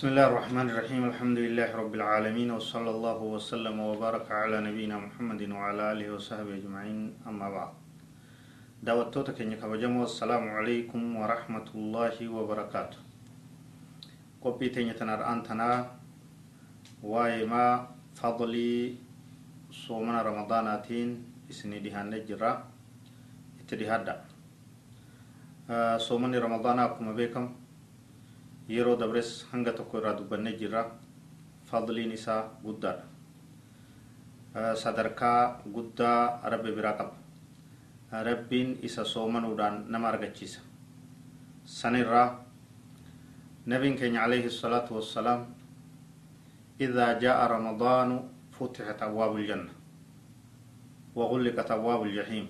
بسم الله الرحمن الرحيم الحمد لله رب العالمين وصلى الله وسلم وبارك على نبينا محمد وعلى آله وصحبه أجمعين أما بعد دعوتك كنيك وجمع والسلام عليكم ورحمة الله وبركاته قبي تنيتنا أنتنا وايما فضلي صومنا رمضاناتين اسني نجرا اتدي اتدهادا آه، صومني رمضان أكما بكم yeroo dabres hanga tokko irraa dubbannee jirra fadliin isaa guddaadha sadarkaa guddaa rabbi biraa qaba rabbiin isa soomanuudhaan nama argachiisa sanirraa nabiin keenya عليه الصلاة والسلام إذا جاء رمضان فتحت أبواب الجنة وغلقت أبواب الجحيم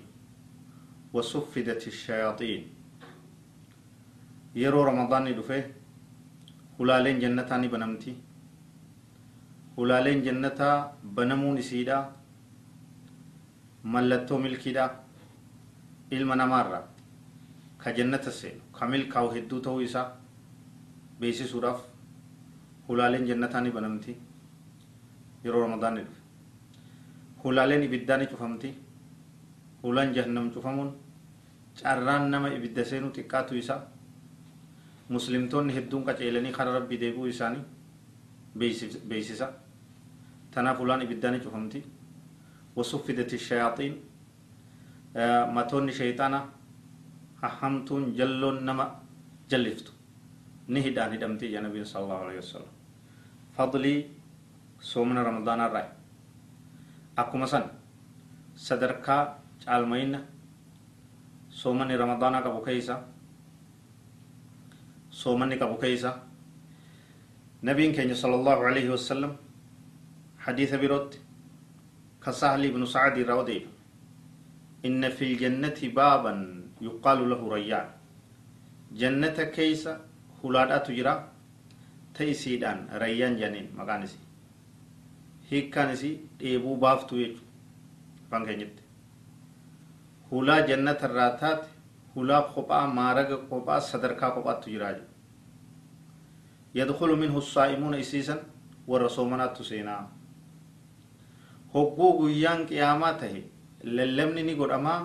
وصفدت الشياطين يرو رمضان دفه Ulaaleen jannataa ni banamti. Ulaaleen jannataa banamuun isiidha. Mallattoo milkiidha. Ilma namaarra ka jannata seenu ka milkaa'u hedduu ta'uu isaa beeksisuudhaaf ulaaleen jannataa ni banamti yeroo ramadaan ni dhufe. Ulaaleen ibiddaa ni cufamti. Ulaan jahannam cufamuun carraan nama ibidda seenu xiqqaatu isaa. muslimtoonni hedduun qaceelanii kara rabbii deebuu isaanii beeysisa tanaaf ulaan ibiddaan cufamti wasuffidat shayaaxiin matoonni shayxaana hahamtuun jalloon nama jalliftu ni hidhaan hidhamti ya nabiin sal allahu alehi wasalam fadlii soomna ramadaanaa irraa akkuma san sadarkaa caalmayinna soomani ramadaanaa qabu keeysa soomanni qabu keeysa nabiin keenya sala allahu wasalam hadiisa birootti ka sahli ibnu saadi irraa odeyfa inna fi jannati baaban yuqaalu lahu rayyaan jannata keeysa hulaadhatu jira ta isiidhaan rayyaan janeen maqaan isii hiikkaan isii dheebuu baaftu jechu afaan keenyatti hulaa jannata irraa hulaa kophaa maaraga kophaa sadarkaa kophaattu jiraa يدخل منه الصائمون إسيسا والرسومنات تسينا هقوق يان قياماته للمن نقول أما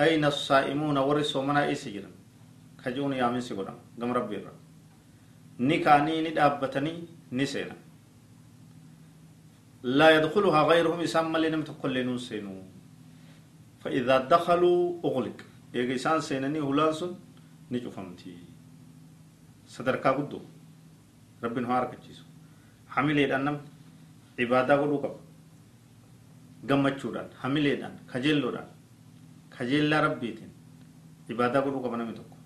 أين الصائمون والرسومنا إسجرا كجون يامن سيقول قم ربي را نكاني ندابتني نسينا لا يدخلها غيرهم يسمى لنم تقل لنسينو فإذا دخلوا أغلق يجي سان سينني هلانسون نجو فمتي sadarkaa guddoo rabbiin haa arkachiisu hamileedhaan namni ibaadaa godhuu qaba gammachuudhaan hamileedhaan kajeelloodhaan kajeellaa rabbiitiin ibaadaa godhuu qaba namni tokko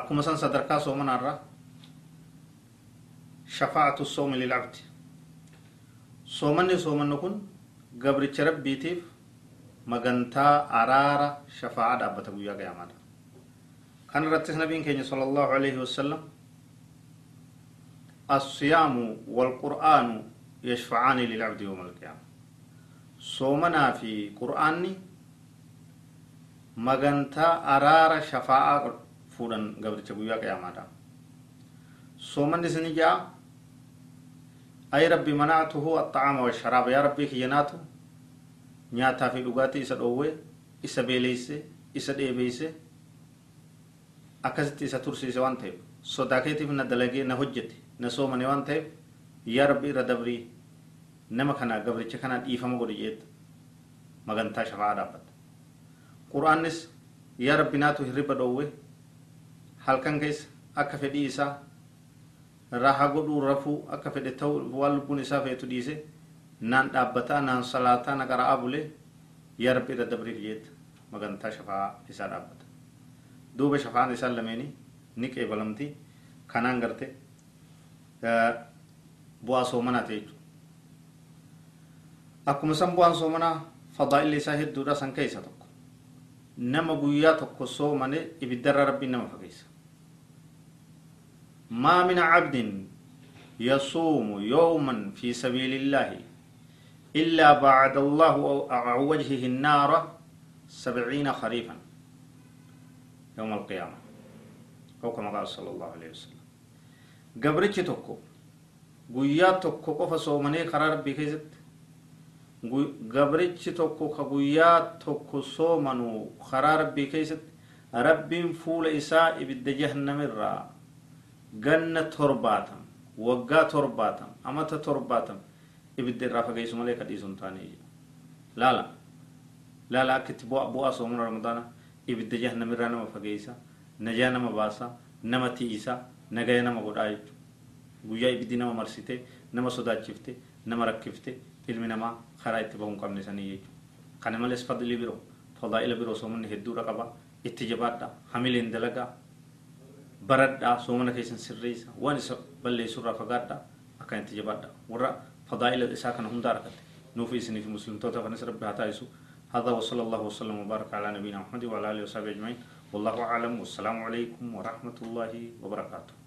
akkuma san sadarkaa soomanaarraa shafaacatu soomi lilcabdi soomanni soomannu kun gabricha rabbiitiif magantaa araara shafaacaa dhaabbata guyyaa qayaamaadha kan irrattis nabiin keenya sala allahu alaihi wal assiyaamu walqur'aanu yashfacaani lilcabdi yowma alqiyaama soomanaa fi qur'aanni magantaa araara shafaa'aa fuudhan gabdicha guyyaa qiyaamaadha soomanni ni ja'a ay rabbi manactuhu axacaama washaraaba yaa rabbii nyaataa fi dhugaatii isa dhoowwe isa beeleyse isa dheebeyse akkasitti isa tursiise waan ta'eef sodaa keetiif na dalagee na hojjete na soomane waan ta'eef yaa rabbi irra dabrii nama kanaa gabricha kanaa dhiifama godhe jeetta magantaa shafaa dhaabbata quraanis yaa rabbi naatu hirriba dhoowwe halkan keessa akka fedhii isaa raha godhuu rafuu akka fedhe ta'u waan lubbuun isaa feetu dhiise naan dhaabbataa naan salaataa na qara'aa bulee yaa rabbi irra dabriif jeetta magantaa shafaa isaa dhaabbata دوب شفاعة إسان لميني نك إبلمتي خنان غرتي اه، بوا سومنا تيجو أكما سن بوا سومنا فضائل إسان هدودا سن كيسا تكو نما قويا تكو سومنا إبدر ربي نما فكيسا ما من عبد يصوم يوما في سبيل الله إلا بعد الله أو وجهه النار سبعين خريفا يوم القيامة أو كما قال صلى الله عليه وسلم قبرتش تكو guyyaa tokko qofa soomanii karaa rabbii keessatti gabrichi tokko ka guyyaa tokko soomanu karaa rabbii keessatti rabbiin fuula isaa ibidda jahannamirraa ganna torbaatam waggaa torbaatam amata torbaatam ibidda irraa fageessu malee kadhiisu hin taane laala laala akka itti bu'aa soomuna ramadaana ibidda jahannamirraa nama fageessa najaa nama baasa nama ti'isa nagaya nama godhaa jechuudha guyyaa ibiddi nama marsite nama sodaachifte nama rakkifte ilmi namaa karaa itti bahuu hin qabne sanii jechuudha kana malees fadli biroo fadaa'ila biroo soomanni hedduudha qaba itti jabaadha hamileen dalagaa baradhaa soomana keessan sirreessa waan isa balleessurraa fagaadha akkan itti jabaadha warra fadaa'ila isaa kana hundaa argatte nuufi isiniif muslimtoota kanas rabbi haa taasisu هذا وصلى الله وسلم وبارك على نبينا محمد وعلى آله وصحبه أجمعين والله أعلم والسلام عليكم ورحمة الله وبركاته